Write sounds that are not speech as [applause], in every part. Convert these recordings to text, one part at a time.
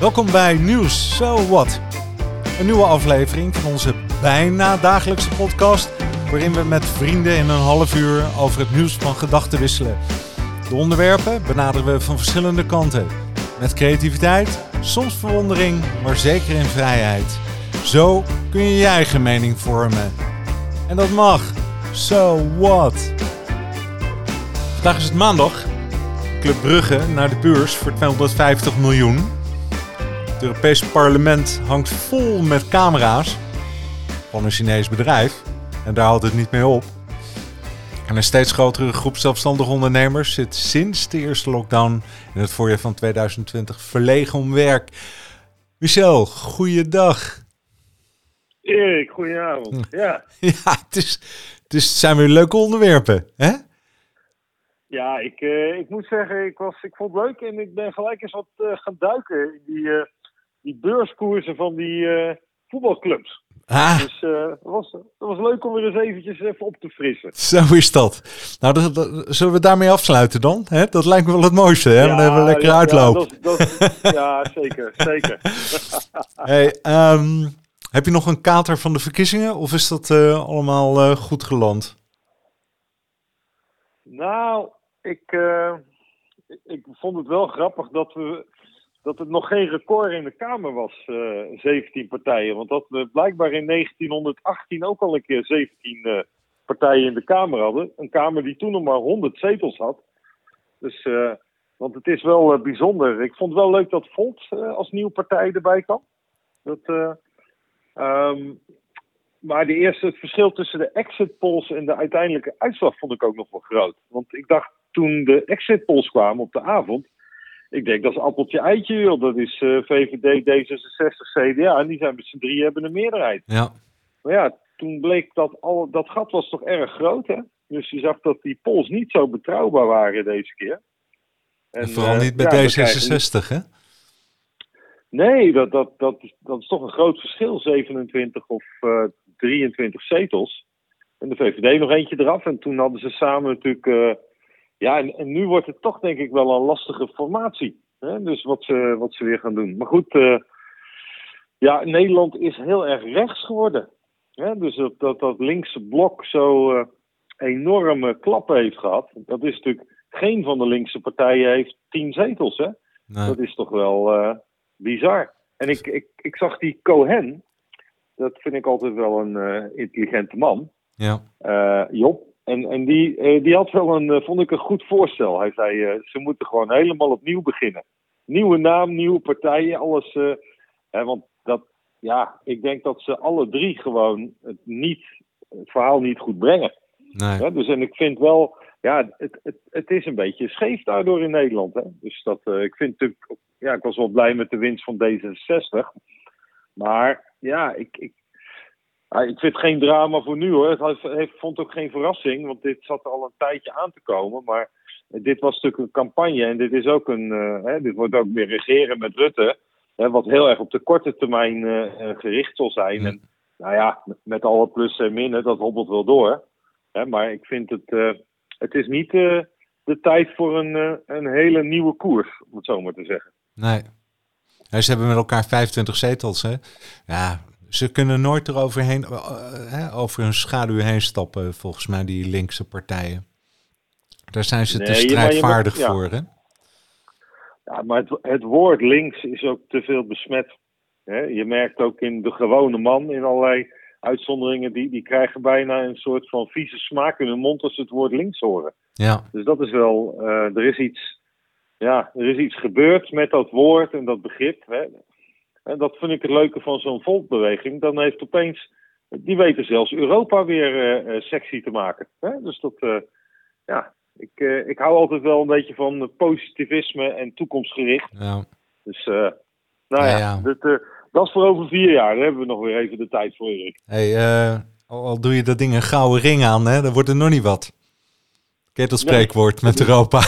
Welkom bij Nieuws So What. Een nieuwe aflevering van onze bijna dagelijkse podcast, waarin we met vrienden in een half uur over het nieuws van gedachten wisselen. De onderwerpen benaderen we van verschillende kanten. Met creativiteit, soms verwondering, maar zeker in vrijheid. Zo kun je je eigen mening vormen. En dat mag. So what? Vandaag is het maandag. Club Brugge naar de beurs voor 250 miljoen. Het Europese parlement hangt vol met camera's van een Chinees bedrijf. En daar houdt het niet mee op. En een steeds grotere groep zelfstandige ondernemers zit sinds de eerste lockdown in het voorjaar van 2020 verlegen om werk. Michel, goeiedag. Erik, goedenavond. Ja, [laughs] Ja, het, is, het, is, het zijn weer leuke onderwerpen, hè? ja ik, eh, ik moet zeggen, ik, was, ik vond het leuk en ik ben gelijk eens wat eh, gaan duiken in die, eh, die beurskoersen van die eh, voetbalclubs. Ah, Dus eh, het was, het was leuk om weer eens eventjes even op te frissen. zo is dat. Nou, dat, dat- zullen we daarmee afsluiten dan? Hè? Dat lijkt me wel het mooiste, hè? Dan hebben we lekker ja, uitloop. Ja, dat, dat- ja, zeker, zeker. [laughs] Hey, ehm, heb je nog een kater van de verkiezingen of is dat eh, allemaal goed geland? Nou, ik, ik- ik vond het wel grappig dat, we, dat het nog geen record in de Kamer was, eh 17 partijen. Want dat we blijkbaar in 1918 ook al een keer 17 eh, partijen in de Kamer hadden. Een Kamer die toen nog maar 100 zetels had. Dus, eh, want het is wel eh, bijzonder. Ik vond het wel leuk dat Volt eh, als nieuwe partij erbij kwam. Dat, eh, ehm, maar de eerste, het verschil tussen de exit polls en de uiteindelijke uitslag vond ik ook nog wel groot. Want ik dacht toen de exit polls kwamen op de avond. Ik denk dat is appeltje eitje, joh. Dat is eh, VVD, D66, CDA. En die zijn met z'n drie hebben een meerderheid. Ja, Maar ja, toen bleek dat al, dat gat was toch erg groot, hè? Dus je zag dat die polls niet zo betrouwbaar waren deze keer. en vooral eh, niet bij ja, we krijgen- D66, hè? Nee, dat, dat, dat, is, dat is toch een groot verschil. 27 of eh 23 zetels. En de VVD nog eentje eraf. En toen hadden ze samen natuurlijk. Ja, en, en nu wordt het toch denk ik wel een lastige formatie. Hè? Dus wat ze, wat ze weer gaan doen. Maar goed, eh, ja, Nederland is heel erg rechts geworden. Hè? Dus dat, dat, dat linkse blok zo eh, enorme klappen heeft gehad. Dat is natuurlijk. Geen van de linkse partijen heeft tien zetels, hè? Nee. Dat is toch wel eh, bizar. En ik, ik, ik zag die Cohen. Dat vind ik altijd wel een intelligente man. Ja. Job. En, en die, eh, die had wel een, eh, vond ik een goed voorstel. Hij zei, eh, ze moeten gewoon helemaal opnieuw beginnen. Nieuwe naam, nieuwe partijen, alles. hè, want dat, ja, ik denk dat ze alle drie gewoon het, niet, het verhaal niet goed brengen. Nee. Ja, dus en ik vind wel, ja, het, het, het is een beetje scheef daardoor in Nederland. Hè? Dus dat, ik vind natuurlijk, ja, ik was wel blij met de winst van D66. Maar ja, ik, ik, ik vind het geen drama voor nu hoor. Het heeft, vond ook geen verrassing, want dit zat er al een tijdje aan te komen. Maar dit was natuurlijk een campagne en dit is ook een, eh, hè, dit wordt ook weer regeren met Rutte. Hè, wat heel erg op de korte termijn eh, eh, gericht zal zijn. En nou ja, met, alle plussen en minnen, dat hobbelt wel door. Hè, maar ik vind het, het is niet de tijd voor een, een hele nieuwe koers, om het zo maar te zeggen. Nee. Ja, ze hebben met elkaar 25 zetels, hè? Ja, ze kunnen nooit eroverheen, hè, over hun schaduw heen stappen, volgens mij, die linkse partijen. Daar zijn ze te je strijdvaardig ja. voor, hè? Ja, maar het, het woord links is ook te veel besmet. Hè? Je merkt ook in de gewone man, in allerlei uitzonderingen, die, die krijgen bijna een soort van vieze smaak in hun mond als ze het woord links horen. Ja, Dus dat is wel, eh, er is iets, ja, er is iets gebeurd met dat woord en dat begrip. Hè. En dat vind ik het leuke van zo'n volkbeweging. Dan heeft opeens, die weten zelfs Europa weer eh, sexy te maken. Hè. Dus dat, eh, ja, ik, ik hou altijd wel een beetje van positivisme en toekomstgericht. ja. Dus, nou ja, Ja, ja. Dat, dat is voor over vier jaar. Daar hebben we nog weer even de tijd voor, Erik. Hey, al, al doe je dat ding een gouden ring aan, hè? Dan wordt er nog niet wat. Ken je dat spreekwoord met Europa?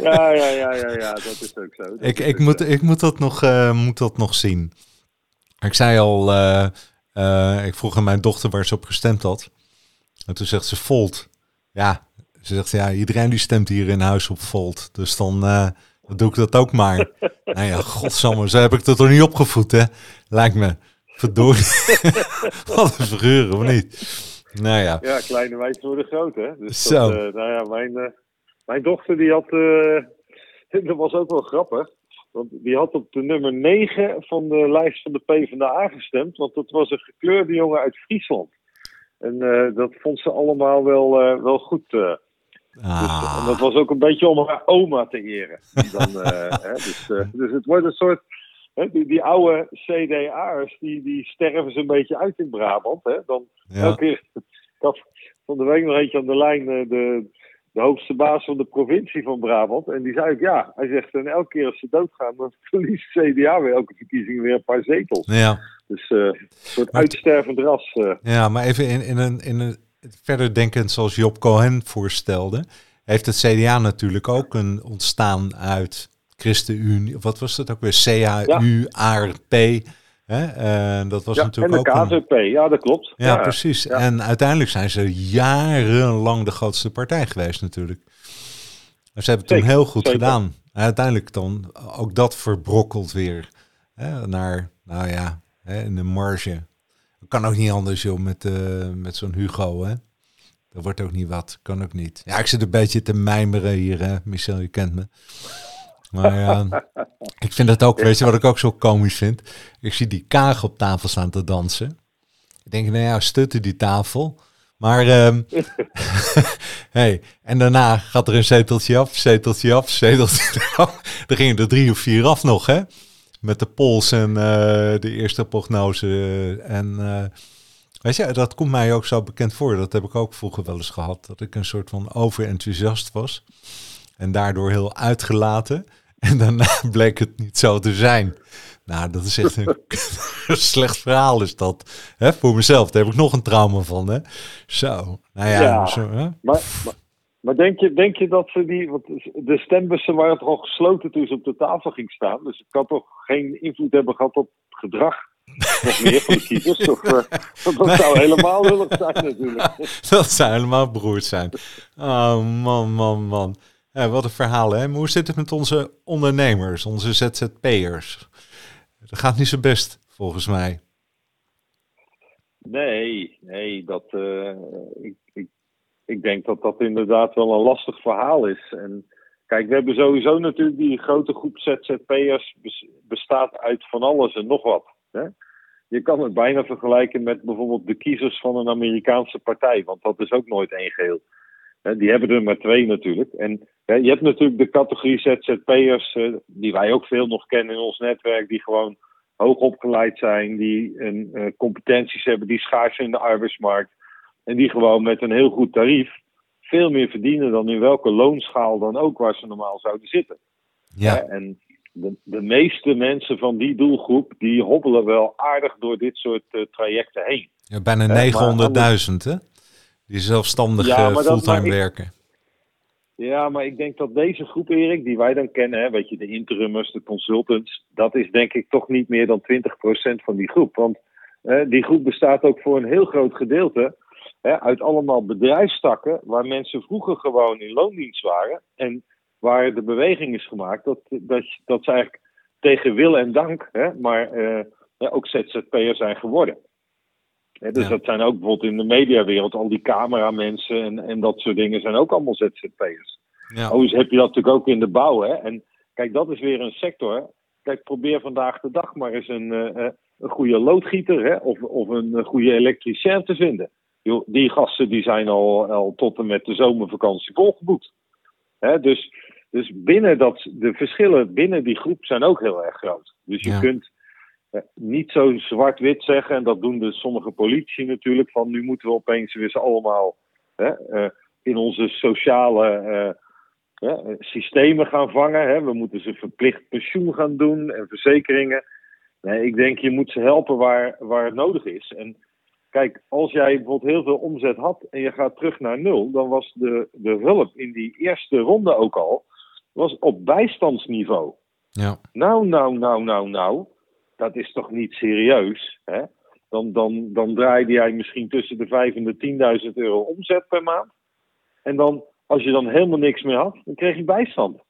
Ja, ja, ja, ja, ja, dat is ook zo. Dat ik, ik, ook moet, zo. ik moet, dat nog, eh, moet dat nog zien. Ik zei al, eh, eh, ik vroeg aan mijn dochter waar ze op gestemd had. En toen zegt ze Volt. Ja, ze zegt ja, iedereen die stemt hier in huis op Volt. Dus dan, doe ik dat ook maar. [laughs] nou ja, godsamme, zo heb ik het er niet opgevoed, hè? Lijkt me. Verdorie. [laughs] Wat een figuur, of niet? Nou ja. Ja, kleine wijzen worden groot, hè? Dus Zo. Dat, nou ja, mijn, mijn dochter die had... Uh, [laughs] dat was ook wel grappig. Want die had op de nummer 9 van de lijst van de PvdA gestemd. Want dat was een gekleurde jongen uit Friesland. En dat vond ze allemaal wel, wel goed. Ah. Dus, en dat was ook een beetje om haar oma te eren. Dan, [laughs] hè, dus, dus het wordt een soort die, die oude CDA'ers, die, die sterven ze een beetje uit in Brabant. Hè? Dan elke keer, [laughs] ik had van de week nog eentje aan de lijn, eh, de, de hoogste baas van de provincie van Brabant. En die zei ik, ja, hij zegt, en elke keer als ze doodgaan, dan [laughs] verliest CDA weer elke verkiezing weer een paar zetels. Ja. Dus uh, een soort uitstervend ras. Uh. Ja, maar even in, in, een, in een verder denkend zoals Job Cohen voorstelde, heeft het CDA natuurlijk ook een ontstaan uit ChristenUnie, wat was dat ook weer? CHU, ARP. Hè? Dat was natuurlijk ook. En de KVP, ja, dat klopt. Ja, precies. En uiteindelijk zijn ze jarenlang de grootste partij geweest, natuurlijk. Maar ze hebben het toen heel goed gedaan. uiteindelijk dan ook dat verbrokkeld weer. Hè? Naar, nou ja, hè, in de marge. Kan ook niet anders, joh, met, uh, met zo'n Hugo, hè? Dat wordt ook niet wat. Kan ook niet. Ja, ik zit een beetje te mijmeren hier, hè? Michel, je kent me. Maar ja, ik vind het ook, weet je wat ik ook zo komisch vind? Ik zie die kaag op tafel staan te dansen. Ik denk, nou ja, stutten die tafel. Maar, um, [laughs] hey, en daarna gaat er een zeteltje af, zeteltje af, zeteltje [laughs] af. Er gingen er drie of vier af nog, hè? Met de pols en uh, de eerste prognose. En uh, weet je, dat komt mij ook zo bekend voor. Dat heb ik ook vroeger wel eens gehad. Dat ik een soort van overenthousiast was. En daardoor heel uitgelaten. [laughs] En daarna [laughs] bleek het niet zo te zijn. Nou, dat is echt [laughs] een, slecht verhaal is dat. Hè, voor mezelf, daar heb ik nog een trauma van. Hè? Zo, nou ja. zo, hè? Maar, maar, denk, je, denk je dat ze die... Want de stembussen waren toch al gesloten toen ze op de tafel ging staan. Dus het kan toch geen invloed hebben gehad op het gedrag nog meer van de kiezers. Of, uh, dat zou helemaal lullig zijn natuurlijk. dat zou helemaal beroerd zijn. Oh man, man, man. Wat een verhaal, hè? Hoe zit het met onze ondernemers, onze ZZP'ers? Dat gaat niet zo best, volgens mij. Nee, nee, dat, uh, ik, ik, ik denk dat dat inderdaad wel een lastig verhaal is. En kijk, we hebben sowieso natuurlijk die grote groep ZZP'ers bestaat uit van alles en nog wat. Hè? Je kan het bijna vergelijken met bijvoorbeeld de kiezers van een Amerikaanse partij, want dat is ook nooit één geheel. Die hebben er maar twee natuurlijk. En je hebt natuurlijk de categorie ZZP'ers, eh, die wij ook veel nog kennen in ons netwerk, die gewoon hoog opgeleid zijn, die een, uh, competenties hebben, die schaars zijn in de arbeidsmarkt. En die gewoon met een heel goed tarief veel meer verdienen dan in welke loonschaal dan ook waar ze normaal zouden zitten. Ja. en de, de, meeste mensen van die doelgroep, die hobbelen wel aardig door dit soort uh, trajecten heen. Ja, bijna 900.000 hè? Die zelfstandig ja, fulltime werken. Ja, maar ik denk dat deze groep, Erik, die wij dan kennen, hè, weet je, de interimmers, de consultants, dat is denk ik toch niet meer dan 20% van die groep. Want die groep bestaat ook voor een heel groot gedeelte hè, uit allemaal bedrijfstakken waar mensen vroeger gewoon in loondienst waren. En waar de beweging is gemaakt dat, dat, dat ze eigenlijk tegen wil en dank, hè, maar uh, ook ZZP'er zijn geworden dus dat zijn ook bijvoorbeeld in de mediawereld, al die cameramensen en, en dat soort dingen zijn ook allemaal ZZP'ers. Ja. Overigens heb je dat natuurlijk ook in de bouw. Hè? En kijk, dat is weer een sector. Kijk, probeer vandaag de dag maar eens een, uh, een goede loodgieter hè? Of, of een goede elektricien te vinden. die gasten die zijn al, al tot en met de zomervakantie volgeboekt. Hè? Dus, dus binnen dat, de verschillen binnen die groep zijn ook heel erg groot. Dus je kunt eh, niet zo zwart-wit zeggen, en dat doen de sommige politici natuurlijk, van nu moeten we opeens weer ze allemaal hè, uh, in onze sociale uh, systemen gaan vangen. Hè. We moeten ze verplicht pensioen gaan doen en verzekeringen. Nee, ik denk je moet ze helpen waar, waar het nodig is. En kijk, als jij bijvoorbeeld heel veel omzet had en je gaat terug naar nul, dan was de, de hulp in die eerste ronde ook al was op bijstandsniveau. Ja. Nou, nou, nou, nou, nou dat is toch niet serieus? Hè? Dan, dan, dan draaide jij misschien tussen de 5 en de 10.000 euro omzet per maand. En dan, als je dan helemaal niks meer had, dan kreeg je bijstand.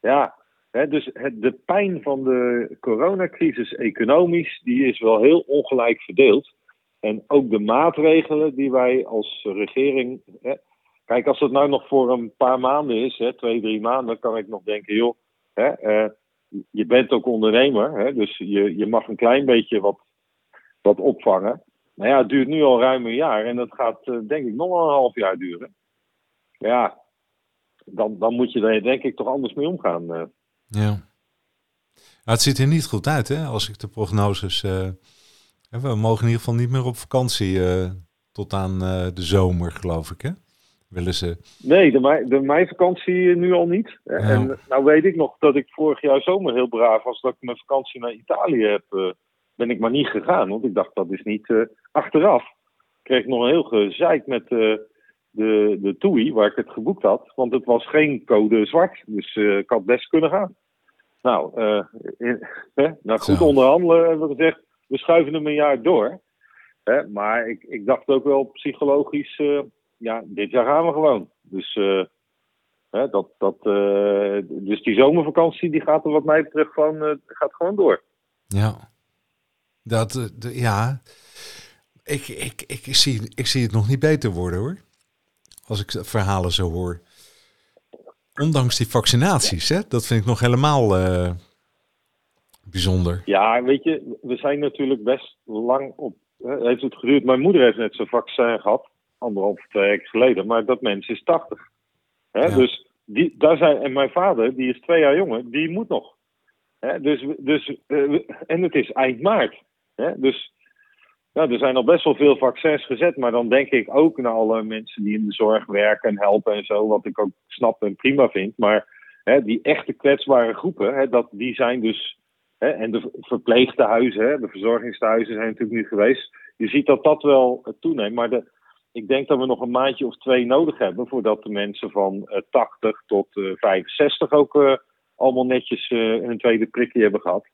Ja, Hè, dus de pijn van de coronacrisis economisch, die is wel heel ongelijk verdeeld. En ook de maatregelen die wij als regering. Hè, kijk, als het nou nog voor een paar maanden is, hè, twee, drie maanden, kan ik nog denken, joh, hè, eh, je bent ook ondernemer, hè, dus je, je mag een klein beetje wat, wat opvangen. Maar ja, het duurt nu al ruim een jaar en dat gaat eh, denk ik nog wel een half jaar duren. Ja, dan, dan moet je er denk ik toch anders mee omgaan. eh. Ja. Maar het ziet er niet goed uit, hè? Als ik de prognoses. hè, we mogen in ieder geval niet meer op vakantie tot aan de zomer, geloof ik, hè? Willen ze. Nee, de, mei, de meivakantie nu al niet. Ja. En nou weet ik nog dat ik vorig jaar zomer heel braaf was dat ik mijn vakantie naar Italië heb. eh, ben ik maar niet gegaan, want ik dacht dat is niet eh, achteraf. Kreeg ik nog een heel gezeik met eh, de, de TUI waar ik het geboekt had. Want het was geen code zwart, dus eh, ik had best kunnen gaan. Nou, eh, in- [laughs] hè, nou goed Zo. onderhandelen hebben we gezegd, we schuiven hem een jaar door. Hè, maar ik, ik dacht ook wel psychologisch, eh, ja, dit jaar gaan we gewoon. Dus, eh, hè, dat, dat, eh, dus die zomervakantie die gaat er wat mij betreft gewoon, eh, gaat gewoon door. Ja. Dat, eh, ja. Ik, ik, ik, zie, ik zie het nog niet beter worden, hoor. Als ik verhalen zo hoor. Ondanks die vaccinaties, hè? Dat vind ik nog helemaal bijzonder. Ja, weet je, we zijn natuurlijk best lang op. Hè, heeft het geduurd. Mijn moeder heeft net zo'n vaccin gehad, anderhalf, twee weken geleden. Maar dat mens is 80. Hè, Ja. Dus die, daar zijn, en mijn vader, die is twee jaar jonger, die moet nog. Hè, dus, dus, eh, en het is eind maart. Hè, dus ja, er zijn al best wel veel vaccins gezet. Maar dan denk ik ook naar alle mensen die in de zorg werken en helpen en zo. Wat ik ook snap en prima vind. Maar hè, die echte kwetsbare groepen, hè, dat, die zijn dus Hè, en de verpleegtehuizen, hè, de verzorgingstehuizen zijn natuurlijk nu geweest. Je ziet dat dat wel toeneemt. Maar de, ik denk dat we nog een maandje of twee nodig hebben voordat de mensen van eh, 80 tot eh, 65 ook eh, allemaal netjes eh, hun tweede prikje hebben gehad.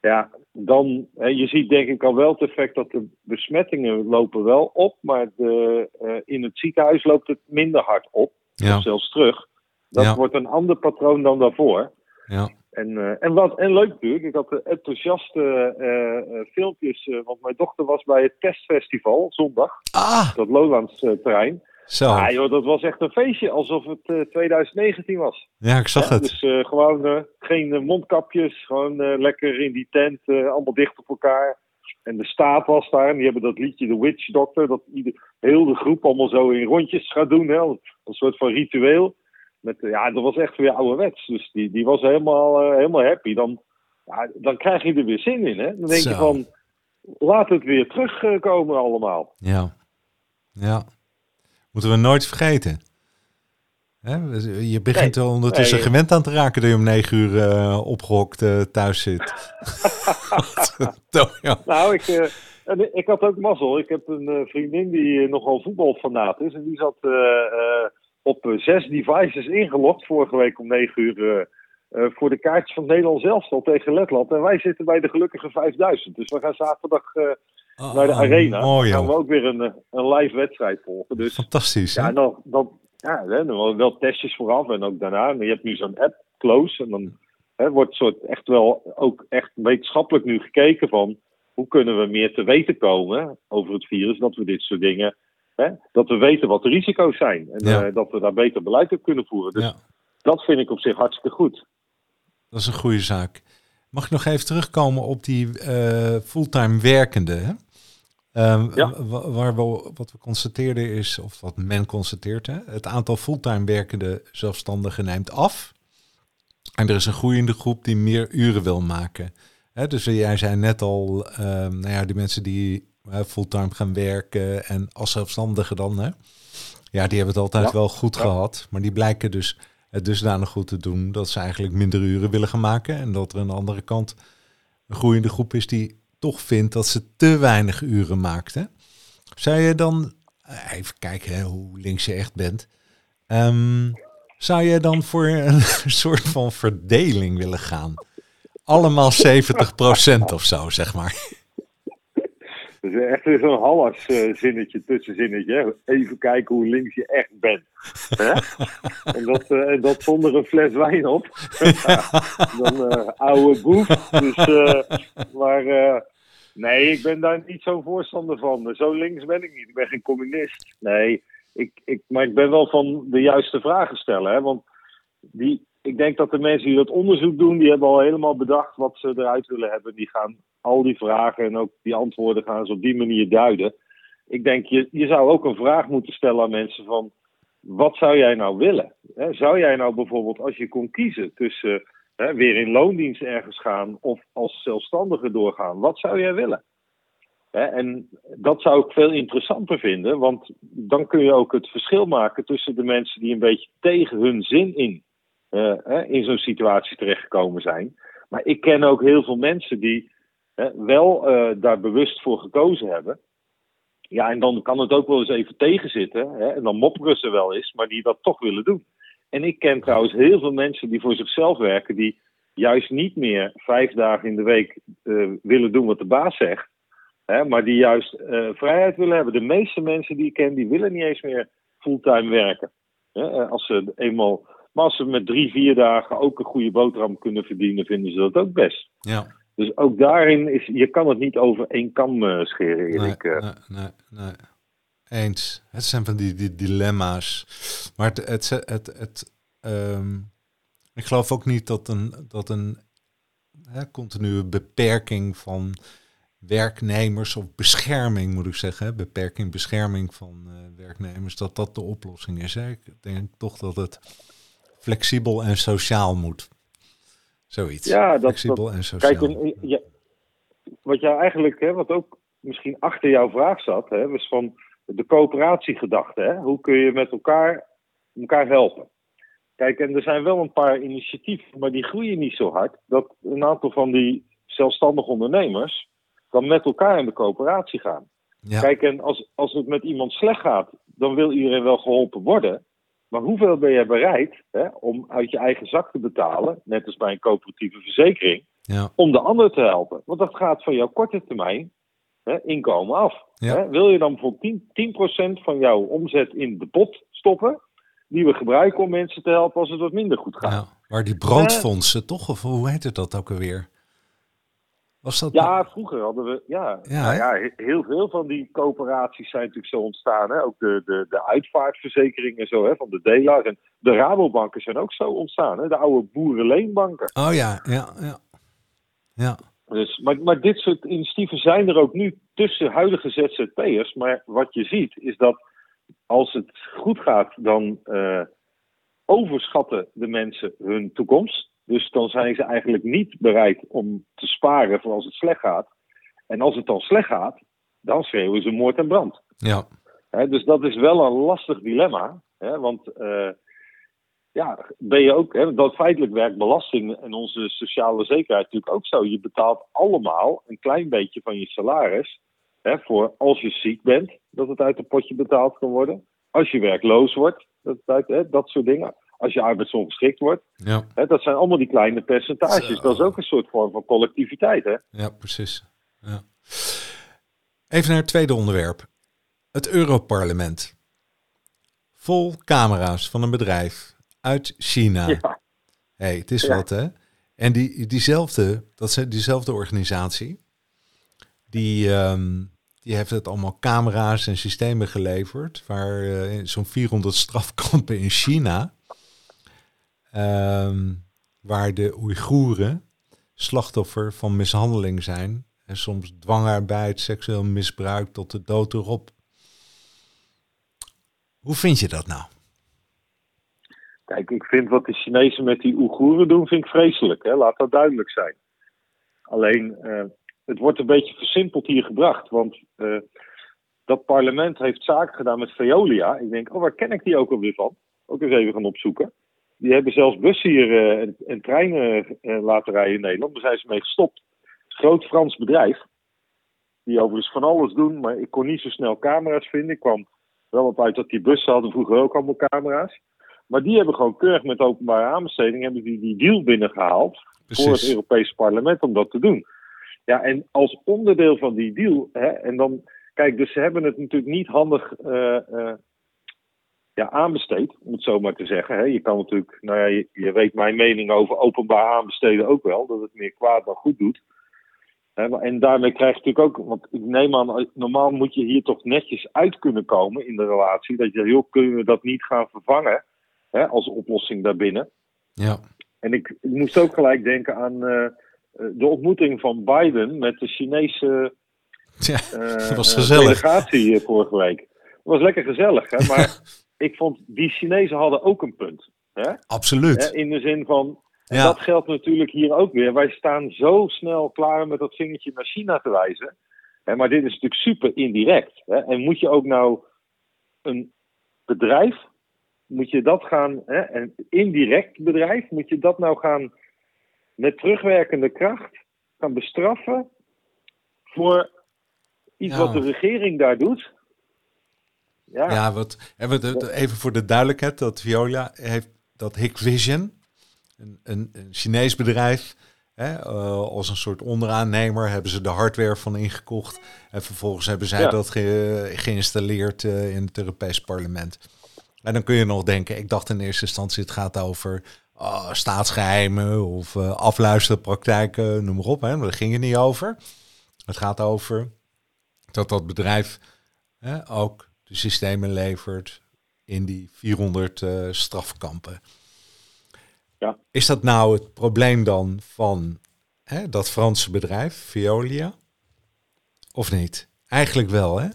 Ja, dan, je ziet denk ik al wel het effect dat de besmettingen lopen wel op, maar de, eh, in het ziekenhuis loopt het minder hard op, Ja, of zelfs terug. Dat Ja. wordt een ander patroon dan daarvoor. Ja. En, eh, en, wat, en leuk natuurlijk, ik had eh, enthousiaste eh, eh, filmpjes, want mijn dochter was bij het testfestival zondag, Ah, dat Lowlands terrein. zo. Joh, dat was echt een feestje, alsof het eh, 2019 was. Ja, ik zag Ja, het. Dus gewoon geen mondkapjes, gewoon lekker in die tent, allemaal dicht op elkaar. En de staat was daar en die hebben dat liedje The Witch Doctor, dat ieder, heel de groep allemaal zo in rondjes gaat doen, hè, een soort van ritueel. Met, eh, ja, dat was echt weer ouderwets. Dus die, die was helemaal, eh, helemaal happy. Dan, ja, dan krijg je er weer zin in, hè. Dan denk Zo. je van, laat het weer terugkomen allemaal. Ja. Ja. Moeten we nooit vergeten. Hè? Je begint er ondertussen Nee. gewend aan te raken dat je om negen uur eh, opgehokt eh, thuis zit. [laughs] Nou, ik, eh, en ik had ook mazzel. Ik heb een eh, vriendin die eh, nogal voetbalfanaat is. En die zat eh, eh, op eh, zes devices ingelogd vorige week om negen uur. eh, eh, voor de kaartjes van het Nederlands elftal tegen Letland. En wij zitten bij de gelukkige 5000. Dus we gaan zaterdag eh, naar de Oh, arena. Mooi, Dan gaan we ook weer een, een live wedstrijd volgen. Dus Fantastisch, hè? ja, dan, dan, ja, hè, dan wel- wel testjes vooraf en ook daarna. En je hebt nu zo'n app, Close. En dan hè, wordt soort echt wel ook echt wetenschappelijk nu gekeken van hoe kunnen we meer te weten komen over het virus. Dat we dit soort dingen, hè, dat we weten wat de risico's zijn. En Ja. eh, dat we daar beter beleid op kunnen voeren. Dus Ja. dat vind ik op zich hartstikke goed. Dat is een goede zaak. Mag ik nog even terugkomen op die eh, fulltime werkende? Hè? Ehm, Ja. wa- waar we, wat we constateerden is, of wat men constateert, hè? het aantal fulltime werkende zelfstandigen neemt af. En er is een groeiende groep die meer uren wil maken. Hè, dus jij zei net al, ehm, nou ja, die mensen die fulltime gaan werken en als zelfstandigen dan, hè? ja, die hebben het altijd Ja. wel goed Ja. gehad. Maar die blijken dus het dusdanig goed te doen dat ze eigenlijk minder uren willen gaan maken. En dat er aan de andere kant een groeiende groep is die toch vindt dat ze te weinig uren maakt. Hè? Zou je dan, eh, even kijken hè, hoe links je echt bent. Ehm, zou je dan voor een [laughs] soort van verdeling willen gaan? Allemaal 70% of zo, zeg maar. Dus echt weer zo'n Hallas uh, zinnetje, tussenzinnetje. Even kijken hoe links je echt bent. Hè? [laughs] en dat, uh, dat zonder een fles wijn op. [laughs] dan uh, oude boef. Dus, maar nee, ik ben daar niet zo'n voorstander van. Zo links ben ik niet. Ik ben geen communist. Nee, ik, ik, maar ik ben wel van de juiste vragen stellen. Hè? Want die, ik denk dat de mensen die dat onderzoek doen, die hebben al helemaal bedacht wat ze eruit willen hebben. Die gaan al die vragen en ook die antwoorden gaan ze op die manier duiden. Ik denk, je, je zou ook een vraag moeten stellen aan mensen van, wat zou jij nou willen? zou jij nou bijvoorbeeld, als je kon kiezen tussen weer in loondienst ergens gaan of als zelfstandige doorgaan, wat zou jij willen? en dat zou ik veel interessanter vinden, want dan kun je ook het verschil maken tussen de mensen die een beetje tegen hun zin in in zo'n situatie terechtgekomen zijn. Maar ik ken ook heel veel mensen die wel uh, daar bewust voor gekozen hebben. Ja, en dan kan het ook wel eens even tegenzitten. Hè, en dan mopperen ze wel eens, maar die dat toch willen doen. En ik ken trouwens heel veel mensen die voor zichzelf werken, die juist niet meer vijf dagen in de week willen doen wat de baas zegt. Hè, maar die juist vrijheid willen hebben. De meeste mensen die ik ken, die willen niet eens meer fulltime werken. Hè, als ze eenmaal maar als ze met drie, vier dagen ook een goede boterham kunnen verdienen, vinden ze dat ook best. Ja. Dus ook daarin is, je kan het niet over één kam uh, scheren, Erik. Nee, nee, nee, nee, Eens. Het zijn van die, die dilemma's. Maar het, het, het, het um, ik geloof ook niet dat een, dat een hè, continue beperking van werknemers of bescherming moet ik zeggen, beperking, bescherming van uh, werknemers, dat dat de oplossing is. Hè. Ik denk toch dat het flexibel en sociaal moet. Zoiets. Ja, dat, flexibel en sociaal. Kijk, ja, wat jij eigenlijk, hè, wat ook misschien achter jouw vraag zat, hè, was van de coöperatiegedachte. Hè? Hoe kun je met elkaar, elkaar helpen? Kijk, en er zijn wel een paar initiatieven, maar die groeien niet zo hard. Dat een aantal van die zelfstandige ondernemers dan met elkaar in de coöperatie gaan. Ja. Kijk, en als, als het met iemand slecht gaat, dan wil iedereen wel geholpen worden. Maar hoeveel ben je bereid hè, om uit je eigen zak te betalen, net als bij een coöperatieve verzekering, ja. om de ander te helpen? Want dat gaat van jouw korte termijn hè, inkomen af. Hè? Wil je dan bijvoorbeeld 10%, 10 van jouw omzet in de pot stoppen, die we gebruiken om mensen te helpen als het wat minder goed gaat? Ja, maar die broodfondsen, toch? Of hoe heet het dat ook alweer? Was dat ja, vroeger hadden we. Ja, ja, nou ja, heel veel van die coöperaties zijn natuurlijk zo ontstaan. Hè? Ook de, de, de uitvaartverzekeringen zo, hè, van de Dela's. En de Rabobanken zijn ook zo ontstaan. Hè? De oude boerenleenbanken. Oh ja, ja, ja. ja. Dus, maar, maar dit soort initiatieven zijn er ook nu tussen huidige ZZP'ers. Maar wat je ziet is dat als het goed gaat, dan uh, overschatten de mensen hun toekomst. Dus dan zijn ze eigenlijk niet bereid om te sparen voor als het slecht gaat. En als het dan slecht gaat, dan schreeuwen ze moord en brand. Ja. dus dat is wel een lastig dilemma. want uh, ja, ben je ook, dat feitelijk werkt belasting en onze sociale zekerheid natuurlijk ook zo. Je betaalt allemaal een klein beetje van je salaris voor als je ziek bent, dat het uit een potje betaald kan worden. Als je werkloos wordt, dat, dat soort dingen als je arbeidsongeschikt wordt. Ja. Hè, dat zijn allemaal die kleine percentages. Dat is ook een soort vorm van collectiviteit. Hè? Ja, precies. Ja. Even naar het tweede onderwerp. Het Europarlement. Vol camera's van een bedrijf uit China. Ja. hey, het is wat hè. En die, diezelfde, dat zijn diezelfde organisatie, die, um, die heeft het allemaal camera's en systemen geleverd, waar uh, zo'n 400 strafkampen in China Ehm, waar de Oeigoeren slachtoffer van mishandeling zijn en soms dwangarbeid, seksueel misbruik tot de dood erop. Hoe vind je dat nou? Kijk, ik vind wat de Chinezen met die Oeigoeren doen, vind ik vreselijk. Hè? Laat dat duidelijk zijn. Alleen, uh, het wordt een beetje versimpeld hier gebracht. Want uh, dat parlement heeft zaken gedaan met Veolia. Ik denk, oh, waar ken ik die ook alweer van? Ook eens even gaan opzoeken. Die hebben zelfs bussen hier uh, en, en, treinen uh, laten rijden in Nederland. Daar zijn ze mee gestopt. Het groot Frans bedrijf. Die overigens van alles doen, maar ik kon niet zo snel camera's vinden. Ik kwam wel op uit dat die bussen hadden vroeger ook allemaal camera's. Maar die hebben gewoon keurig met openbare aanbesteding hebben die, die deal binnengehaald. Voor het Europese parlement om dat te doen. Ja, en als onderdeel van die deal, hè, en dan, kijk, dus ze hebben het natuurlijk niet handig uh, ja, aanbesteed, om het zo maar te zeggen. Hè. Je kan natuurlijk, nou ja, je, je, weet mijn mening over openbaar aanbesteden ook wel, dat het meer kwaad dan goed doet. En daarmee krijg je natuurlijk ook, want ik neem aan, normaal moet je hier toch netjes uit kunnen komen in de relatie. Dat je, heel kunnen we dat niet gaan vervangen hè, als oplossing daarbinnen. Ja. En ik, ik moest ook gelijk denken aan uh, de ontmoeting van Biden met de Chinese ja, [laughs] uh, was gezellig. delegatie vorige week. Het was lekker gezellig, hè? maar [laughs] ik vond die Chinezen hadden ook een punt. Hè? Absoluut. In de zin van, dat geldt natuurlijk hier ook weer. Wij staan zo snel klaar met dat vingertje naar China te wijzen. Hè, maar dit is natuurlijk super indirect. Hè. En moet je ook nou een bedrijf, moet je dat gaan, hè, een indirect bedrijf, moet je dat nou gaan met terugwerkende kracht gaan bestraffen voor iets wat de regering daar doet? Ja, ja wat, even voor de duidelijkheid, dat Viola heeft dat Hikvision, een, een, een Chinees bedrijf. Hè, uh, als een soort onderaannemer hebben ze de hardware van ingekocht. En vervolgens hebben zij dat geïnstalleerd uh, in het Europees Parlement. En dan kun je nog denken, ik dacht in eerste instantie het gaat over uh, staatsgeheimen of uh, afluisterpraktijken, noem maar op. Hè. Maar daar ging het niet over. Het gaat over dat dat bedrijf hè, ook de systemen levert in die 400 strafkampen. Ja. Is dat nou het probleem dan van hè, dat Franse bedrijf, Veolia? Of niet? Eigenlijk wel, hè?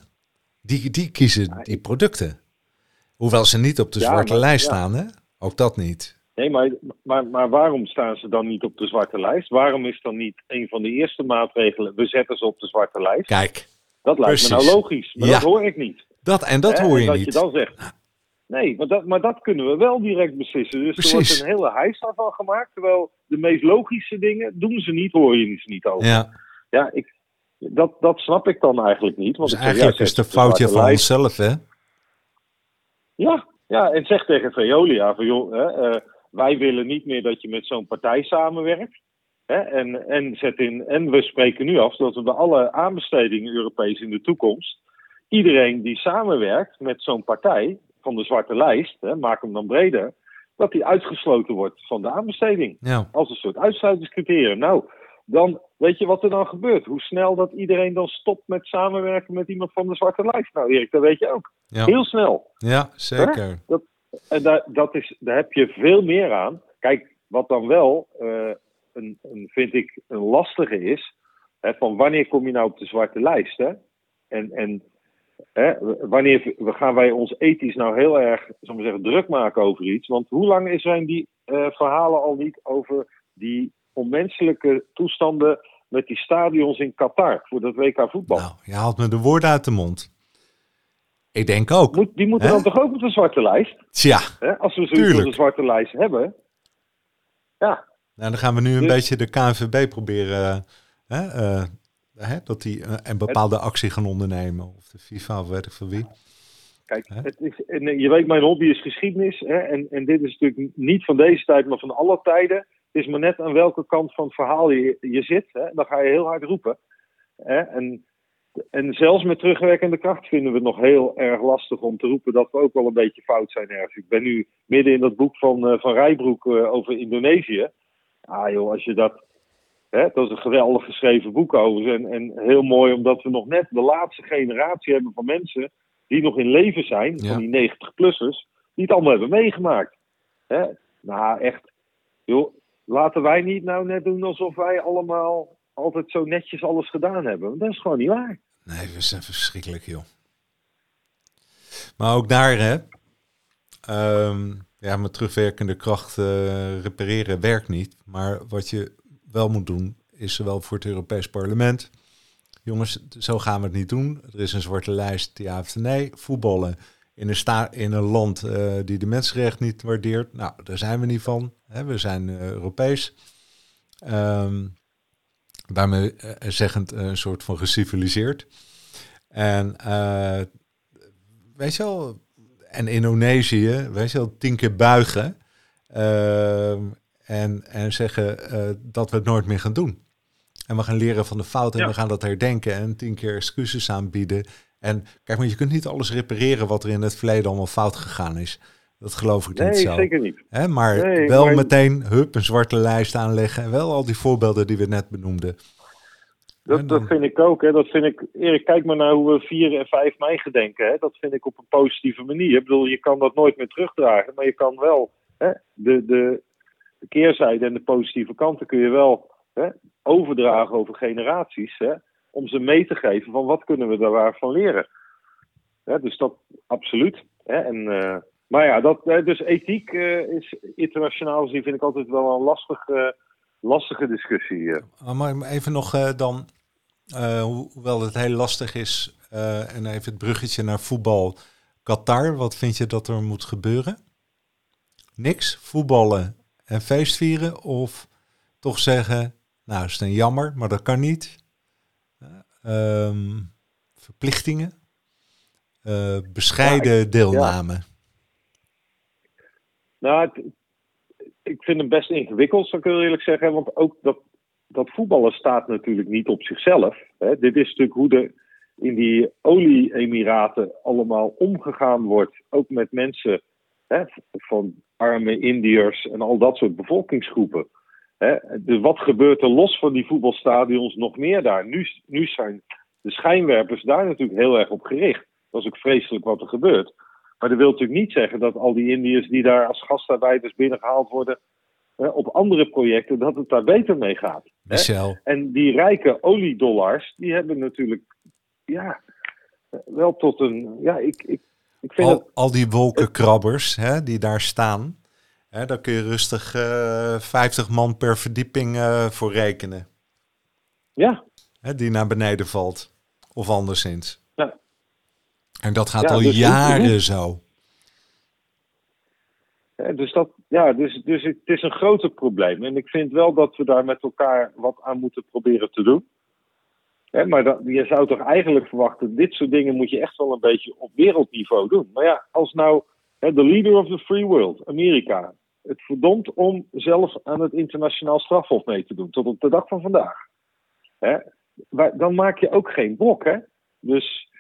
Die, die kiezen die producten. Hoewel ze niet op de zwarte lijst staan, hè? Ook dat niet. Nee, maar, maar, maar waarom staan ze dan niet op de zwarte lijst? Waarom is dan niet een van de eerste maatregelen, we zetten ze op de zwarte lijst? Kijk. Dat lijkt me nou logisch, maar dat hoor ik niet. Dat, en dat hoor je dat niet. Dat je dan zegt, Nee, maar dat, maar dat kunnen we wel direct beslissen. Dus er wordt een hele heisa van gemaakt. Terwijl de meest logische dingen doen ze niet, hoor je ze niet over. Ja, ja ik, dat, dat snap ik dan eigenlijk niet. Want dus eigenlijk is het een foutje van onszelf, hè? Ja, ja, en zeg tegen Veolia van joh, hè, uh, wij willen niet meer dat je met zo'n partij samenwerkt. Hè, en, en, zet in, en we spreken nu af dat we bij alle aanbestedingen Europees in de toekomst iedereen die samenwerkt met zo'n partij, van de zwarte lijst, hè, maak hem dan breder, dat die uitgesloten wordt van de aanbesteding. Ja. Als een soort uitsluitingscriterium. Nou, dan weet je wat er dan gebeurt. Hoe snel dat iedereen dan stopt met samenwerken met iemand van de zwarte lijst. Nou, Erik, dat weet je ook. Ja. Heel snel. Ja, zeker. Dat, en daar, dat is, daar heb je veel meer aan. Kijk, wat dan wel, uh, een, een, vind ik, een lastige is. Hè, van wanneer kom je nou op de zwarte lijst? Hè? En, en Hè, wanneer we, gaan wij ons ethisch nou heel erg zal zeggen, druk maken over iets? Want hoe lang zijn die uh, verhalen al niet over die onmenselijke toestanden met die stadions in Qatar voor dat WK voetbal? Nou, je haalt me de woorden uit de mond. Ik denk ook. Moet, die moeten hè? dan toch ook op de zwarte lijst? Tja, hè? Als we zoiets op de zwarte lijst hebben. Ja. Nou, dan gaan we nu een dus- beetje de KNVB proberen hè, uh, hè, dat die een bepaalde actie gaan ondernemen. Of de FIFA of weet ik van wie. Kijk, het is, en je weet, mijn hobby is geschiedenis. Hè, en, en dit is natuurlijk niet van deze tijd, maar van alle tijden. Het is maar net aan welke kant van het verhaal je, je zit. Hè, dan ga je heel hard roepen. Hè, en, en zelfs met terugwerkende kracht vinden we het nog heel erg lastig om te roepen dat we ook wel een beetje fout zijn ergens. Ik ben nu midden in dat boek van, uh, van Rijbroek uh, over Indonesië. Ah joh, als je dat Dat is een geweldig geschreven boek over. En, en heel mooi omdat we nog net de laatste generatie hebben van mensen die nog in leven zijn, Ja. van die 90-plussers, die het allemaal hebben meegemaakt. Nou, echt, joh, laten wij niet nou net doen alsof wij allemaal altijd zo netjes alles gedaan hebben. Want dat is gewoon niet waar. Nee, we zijn verschrikkelijk, joh. Maar ook daar, hè. ehm, ja, met terugwerkende kracht eh, repareren werkt niet. Maar wat je wel moet doen, is zowel voor het Europees Parlement. Jongens, zo gaan we het niet doen. Er is een zwarte lijst, ja of nee. Voetballen in een, sta in een land uh, die de mensenrechten niet waardeert. Nou, daar zijn we niet van. Hè? We zijn uh, Europees. Um, daarmee uh, zeggend een soort van geciviliseerd. En weet je wel, en Indonesië, weet je wel, tien keer buigen. Ehm, en, en zeggen uh, dat we het nooit meer gaan doen. En we gaan leren van de fouten en we gaan dat herdenken en tien keer excuses aanbieden. En kijk, maar je kunt niet alles repareren wat er in het verleden allemaal fout gegaan is. Dat geloof ik nee, niet zo. Nee, zeker niet. Hè, maar wel meteen hup, een zwarte lijst aanleggen. En wel al die voorbeelden die we net benoemden. Dat, dat vind ik ook. Hè. Dat vind ik, Erik, kijk maar naar hoe we 4 en 5 mei gedenken. Hè. Dat vind ik op een positieve manier. Ik bedoel, je kan dat nooit meer terugdragen. Maar je kan wel hè, de, de, de keerzijde en de positieve kanten kun je wel hè, overdragen over generaties. Hè, om ze mee te geven van wat kunnen we daarvan leren. Hè, dus dat absoluut. Hè, en, uh, maar ja, dat, dus ethiek uh, is internationaal gezien vind ik altijd wel een lastig, uh, lastige discussie. Uh. Maar even nog dan, hoewel het heel lastig is, en even het bruggetje naar voetbal. Qatar, wat vind je dat er moet gebeuren? Niks, voetballen en feestvieren? Of toch zeggen, nou is het een jammer, maar dat kan niet. Um, verplichtingen, bescheiden ja, deelname. Ja. Nou, het, ik vind hem best ingewikkeld, zou ik heel eerlijk zeggen. Want ook dat, dat voetballen staat natuurlijk niet op zichzelf. Hè. Dit is natuurlijk hoe er in die olie-emiraten allemaal omgegaan wordt. Ook met mensen hè, van arme Indiërs en al dat soort bevolkingsgroepen. Hè. Dus wat gebeurt er los van die voetbalstadions nog meer daar? Nu, nu zijn de schijnwerpers daar natuurlijk heel erg op gericht. Dat is ook vreselijk wat er gebeurt. Maar dat wil natuurlijk niet zeggen dat al die Indiërs die daar als gastarbeiders binnengehaald worden op andere projecten, dat het daar beter mee gaat. Michel. En die rijke oliedollars, die hebben natuurlijk, ja, wel tot een, ja, ik, ik, ik vind al, al die wolkenkrabbers hè, die daar staan, hè, daar kun je rustig uh, 50 man per verdieping uh, voor rekenen. Ja. Hè, die naar beneden valt, of anderszins. Ja. En dat gaat ja, al dus jaren hoe, zo. Ja, dus, dat, ja, dus, dus het is een groter probleem. En ik vind wel dat we daar met elkaar wat aan moeten proberen te doen. Maar je zou toch eigenlijk verwachten, dit soort dingen moet je echt wel een beetje op wereldniveau doen. Maar ja, als nou de leader of the free world, Amerika, het verdomd om zelf aan het internationaal strafhof mee te doen, tot op de dag van vandaag. Dan maak je ook geen blok, hè? Dus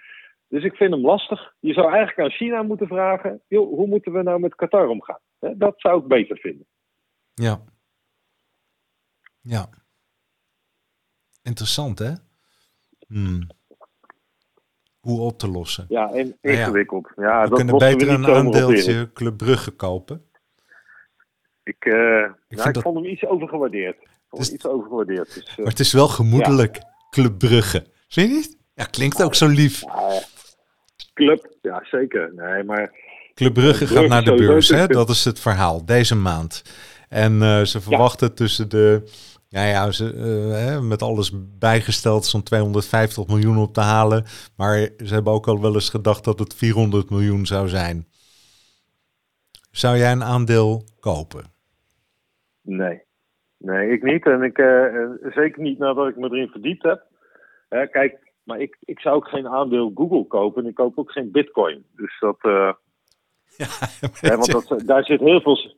dus ik vind hem lastig. Je zou eigenlijk aan China moeten vragen: joh, hoe moeten we nou met Qatar omgaan? Dat zou ik beter vinden. Ja. Ja. Interessant, hè? Hmm. Hoe op te lossen. Ja, en ingewikkeld. Ja. ja, we dat kunnen beter een aandeeltje Club Brugge kopen. Ik, uh, ik, nou, ik dat... vond hem iets overgewaardeerd. Ik vond dus... iets overgewaardeerd. Dus, uh... Maar het is wel gemoedelijk, ja. Club Brugge. Zie je niet? Ja, klinkt ook zo lief. Ja, Club, ja zeker. Nee, maar... Club Brugge gaat naar de beurs, hè? dat is het verhaal, deze maand. En uh, ze verwachten tussen de, ja, ja ze, uh, met alles bijgesteld, zo'n 250 miljoen op te halen. Maar ze hebben ook al wel eens gedacht dat het 400 miljoen zou zijn. Zou jij een aandeel kopen? Nee. Nee, ik niet. En ik, uh, zeker niet nadat ik me erin verdiept heb. kijk, maar ik, ik zou ook geen aandeel Google kopen. En ik koop ook geen Bitcoin. Dus dat. Uh, [laughs] ja, hè, want dat, daar zit heel veel.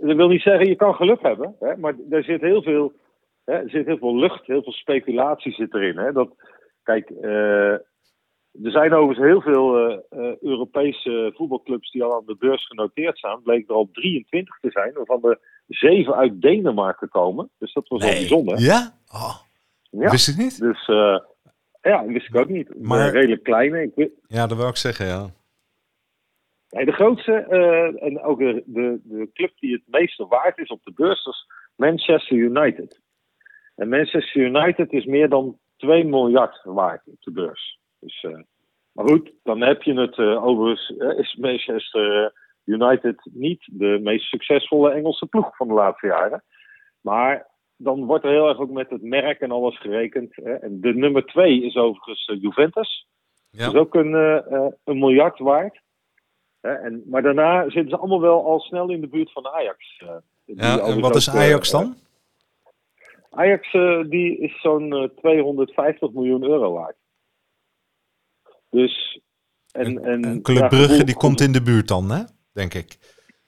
Dat wil niet zeggen, je kan geluk hebben. Hè, maar er zit heel veel. Hè, er zit heel veel lucht, heel veel speculatie zit erin. Hè, dat, kijk, uh, er zijn overigens heel veel uh, uh, Europese voetbalclubs die al aan de beurs genoteerd staan. Bleek er al 23 te zijn, waarvan er zeven uit Denemarken komen. Dus dat was nee. wel bijzonder. Ja? Oh, ja. Wist ik niet? Dus ja, wist ik ook niet. Maar redelijk kleine. Ik. Ja, dat wil ik zeggen, ja. Nee, de grootste uh, en ook de, de, de, club die het meeste waard is op de beurs is Manchester United. En Manchester United is meer dan 2 miljard waard op de beurs. Dus, uh, maar goed, dan heb je het uh, overigens. is Manchester United niet de meest succesvolle Engelse ploeg van de laatste jaren. Maar dan wordt er heel erg ook met het merk en alles gerekend. Hè. En de nummer twee is overigens Juventus. Ja. Dat is ook een, een miljard waard. En, maar daarna zitten ze allemaal wel al snel in de buurt van Ajax. Ja, en wat is Ajax dan? Ajax die is zo'n 250 miljoen euro waard. Dus, en, en, en Club Brugge die komt in de buurt dan, hè? denk ik.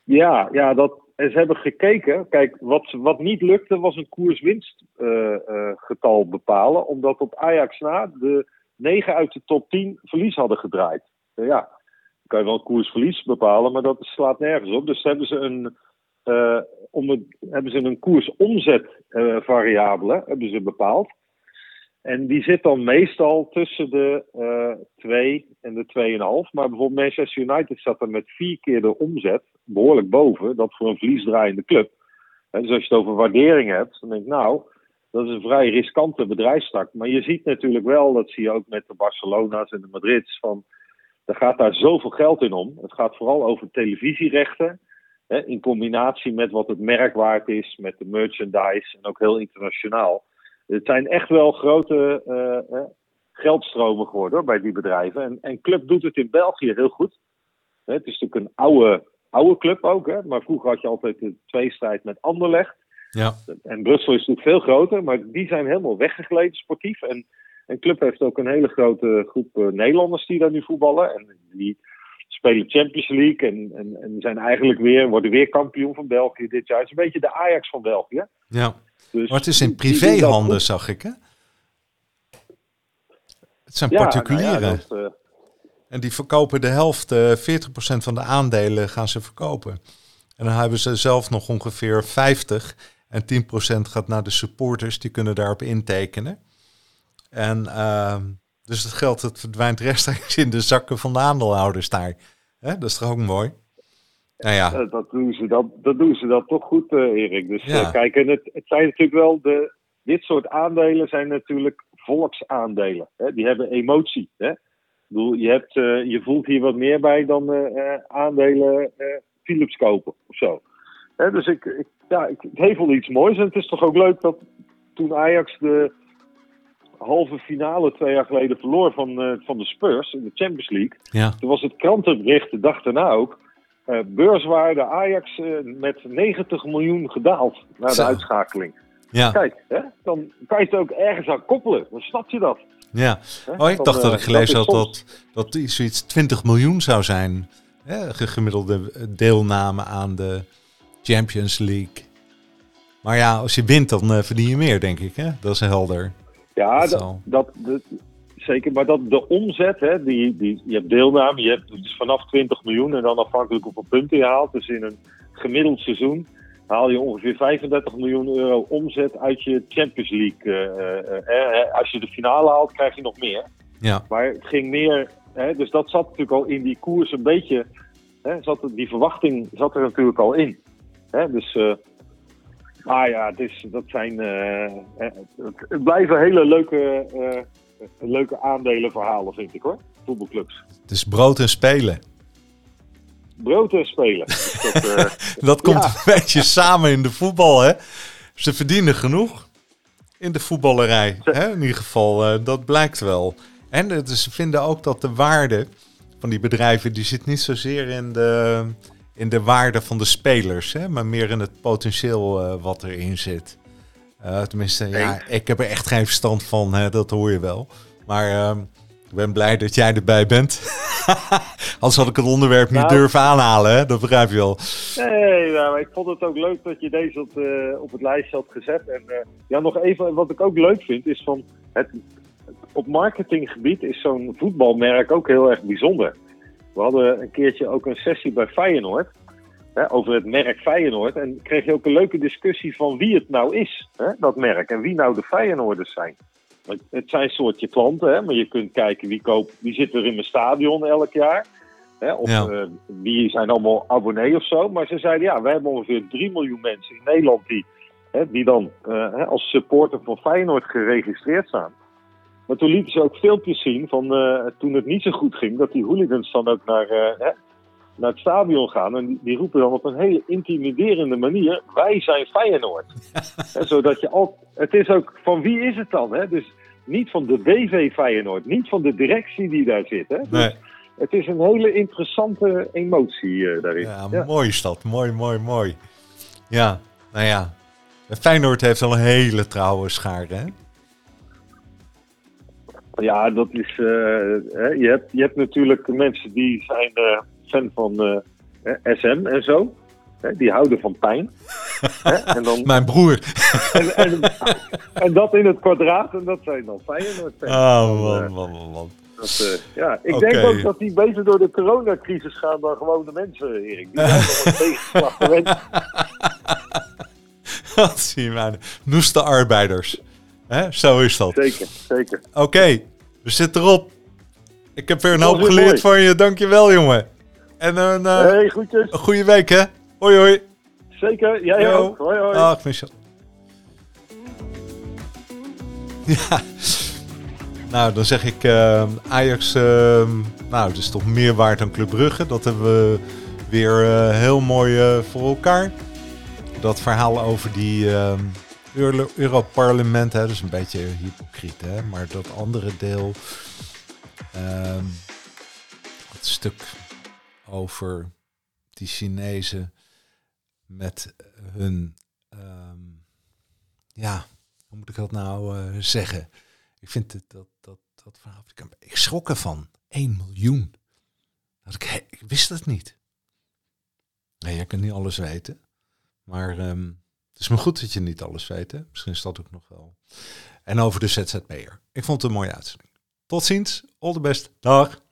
Ja, ja dat, en ze hebben gekeken. Kijk, wat, wat niet lukte was een koers-winstgetal uh, bepalen. Omdat op Ajax na de 9 uit de top 10 verlies hadden gedraaid. ja, kan je wel koersverlies bepalen, maar dat slaat nergens op. Dus hebben ze een, om het, hebben ze een koersomzetvariabele hebben ze bepaald. En die zit dan meestal tussen de uh, 2 en de 2,5. Maar bijvoorbeeld Manchester United zat er met vier keer de omzet behoorlijk boven. Dat voor een verliesdraaiende club. En dus als je het over waardering hebt, dan denk ik nou, dat is een vrij riskante bedrijfstak. Maar je ziet natuurlijk wel, dat zie je ook met de Barcelona's en de Madrids, van er gaat daar zoveel geld in om. Het gaat vooral over televisierechten. Hè, in combinatie met wat het merk waard is, met de merchandise en ook heel internationaal. Het zijn echt wel grote uh, geldstromen geworden hoor, bij die bedrijven. En, en Club doet het in België heel goed. Het is natuurlijk een oude, oude club ook, hè? maar vroeger had je altijd de tweestrijd met Anderlecht. Ja. En Brussel is natuurlijk veel groter, maar die zijn helemaal weggegleden sportief. En, en Club heeft ook een hele grote groep uh, Nederlanders die daar nu voetballen. En die spelen Champions League en, en, en zijn eigenlijk weer, worden weer kampioen van België dit jaar. Het is een beetje de Ajax van België. Ja. Dus maar het is in privéhanden, zag ik, hè? Het zijn particulieren. Nou ja, uh... En die verkopen de helft, uh, eh, 40% van de aandelen gaan ze verkopen. En dan hebben ze zelf nog ongeveer 50 en 10% gaat naar de supporters, die kunnen daarop intekenen. En uh, dus het geld het verdwijnt rechtstreeks in de zakken van de aandeelhouders daar. Hè? Dat is toch ook mooi? Nou ja. Eh, dat, doen ze dat, dat doen ze dat toch goed, uh, Erik. Dus ja. uh, kijk, en het, het zijn natuurlijk wel de. Dit soort aandelen zijn natuurlijk volksaandelen. Hè? Die hebben emotie. Hè? Ik bedoel, je, hebt, uh, je voelt hier wat meer bij dan aandelen Philips kopen of zo. Hè? Dus ik, ik, ja, ik, het heeft wel iets moois. En het is toch ook leuk dat toen Ajax de halve finale twee jaar geleden verloor van, van de Spurs in de Champions League. Ja. Toen was het krantenbericht de dag daarna ook uh, beurswaarde Ajax uh, met 90 miljoen gedaald na de uitschakeling. Ja. Kijk, hè, dan kan je het ook ergens aan koppelen. Dan snap je dat. Ja. Oh, ik dacht dat ik eh, gelezen had dat, dat zoiets 20 miljoen zou zijn. Hè, gemiddelde deelname aan de Champions League. Maar ja, als je wint, dan verdien je meer, denk ik. Hè? Dat is helder. Ja, dat, dat, dat, zeker. Maar dat de omzet, hè, die, die, je hebt deelname, je hebt dus vanaf 20 miljoen en dan afhankelijk hoeveel punten je haalt. Dus in een gemiddeld seizoen haal je ongeveer 35 miljoen euro omzet uit je Champions League. Uh, uh, als je de finale haalt, krijg je nog meer. Ja. Maar het ging meer, hè, dus dat zat natuurlijk al in die koers een beetje, hè, zat, die verwachting zat er natuurlijk al in. Hè, dus, maar ja, het, is, dat zijn, het, het blijven hele leuke leuke aandelenverhalen, vind ik hoor. Voetbalclubs. Het is brood en spelen. Brood en spelen. [laughs] dat, uh, dat komt een [laughs] beetje samen in de voetbal, hè? Ze verdienen genoeg in de voetballerij. Hè? In ieder geval, uh, dat blijkt wel. En ze vinden ook dat de waarde van die bedrijven, die zit niet zozeer in de, in de waarde van de spelers, hè? maar meer in het potentieel uh, wat erin zit. Uh, tenminste, ja, ik heb er echt geen verstand van, hè, dat hoor je wel. Maar uh, ik ben blij dat jij erbij bent. [laughs] Anders had ik het onderwerp niet nou, durven aanhalen, hè? dat begrijp je wel. Nee, nou, ik vond het ook leuk dat je deze op, uh, op het lijstje had gezet. En uh, ja, nog even, wat ik ook leuk vind, is van het, op marketinggebied is zo'n voetbalmerk ook heel erg bijzonder. We hadden een keertje ook een sessie bij Feyenoord hè, over het merk Feyenoord. En kreeg je ook een leuke discussie van wie het nou is, hè, dat merk. En wie nou de Feyenoorders zijn. Het zijn soortje klanten, hè, maar je kunt kijken wie, koopt, wie zit er in mijn stadion elk jaar. Hè, of ja. uh, wie zijn allemaal abonnee of zo. Maar ze zeiden ja, wij hebben ongeveer 3 miljoen mensen in Nederland die, hè, die dan uh, als supporter van Feyenoord geregistreerd staan. Maar toen lieten ze ook filmpjes zien van uh, toen het niet zo goed ging, dat die hooligans dan ook naar, naar het stadion gaan. En die, die, roepen dan op een hele intimiderende manier: Wij zijn Feyenoord. [laughs] en zodat je al. Het is ook van wie is het dan? Hè? Dus niet van de BV Feyenoord, niet van de directie die daar zit. Hè? Dus nee. het is een hele interessante emotie uh, daarin. Ja, ja, mooi stad. Mooi, mooi, mooi. Ja, nou ja. Feyenoord heeft al een hele trouwe schaar, hè? Ja, dat is. Uh, je, hebt, je hebt natuurlijk mensen die zijn. Uh, fan van uh, SM en zo. Hè, die houden van pijn. [laughs] Hè, en, dan, Mijn broer. [laughs] en, en, en dat in het kwadraat, en dat zijn dan Feyenoord-fans. Oh, Dan, man, eh, man, man, man. dat, eh, ja, ik denk ook dat die beter door de coronacrisis gaan dan gewone mensen, Erik. Die zijn nog een tegenslag gewend. [laughs] Wat zie je maar. Noeste arbeiders. Hè? Zo is dat. Zeker, zeker. Oké, we zitten erop. Ik heb weer een hoop geleerd mooi. van je. Dankjewel, jongen. En een, eh, hey, groetjes. een goede week, hè? Hoi, hoi. Zeker, jij Yo. ook. Hoi, hoi. Dag, Michel. [laughs] Ja. Nou, dan zeg ik eh, Ajax, eh, nou, het is toch meer waard dan Club Brugge. Dat hebben we weer eh, heel mooi eh, voor elkaar. Dat verhaal over die eh, Euro- Europarlement, hè, is een beetje hypocriet, hè. Maar dat andere deel, ehm, het stuk over die Chinezen met hun, ehm, ja, hoe moet ik dat nou eh, zeggen? Ik vind het, dat, dat, dat verhaal, ik, schrok ervan. 1 miljoen. Dat ik, ik wist het niet. Nee, je kunt niet alles weten. Maar ehm, het is maar goed dat je niet alles weet. Hè? Misschien is dat ook nog wel. En over de ZZP'er. Ik vond het een mooie uitzending. Tot ziens. All the best. Dag.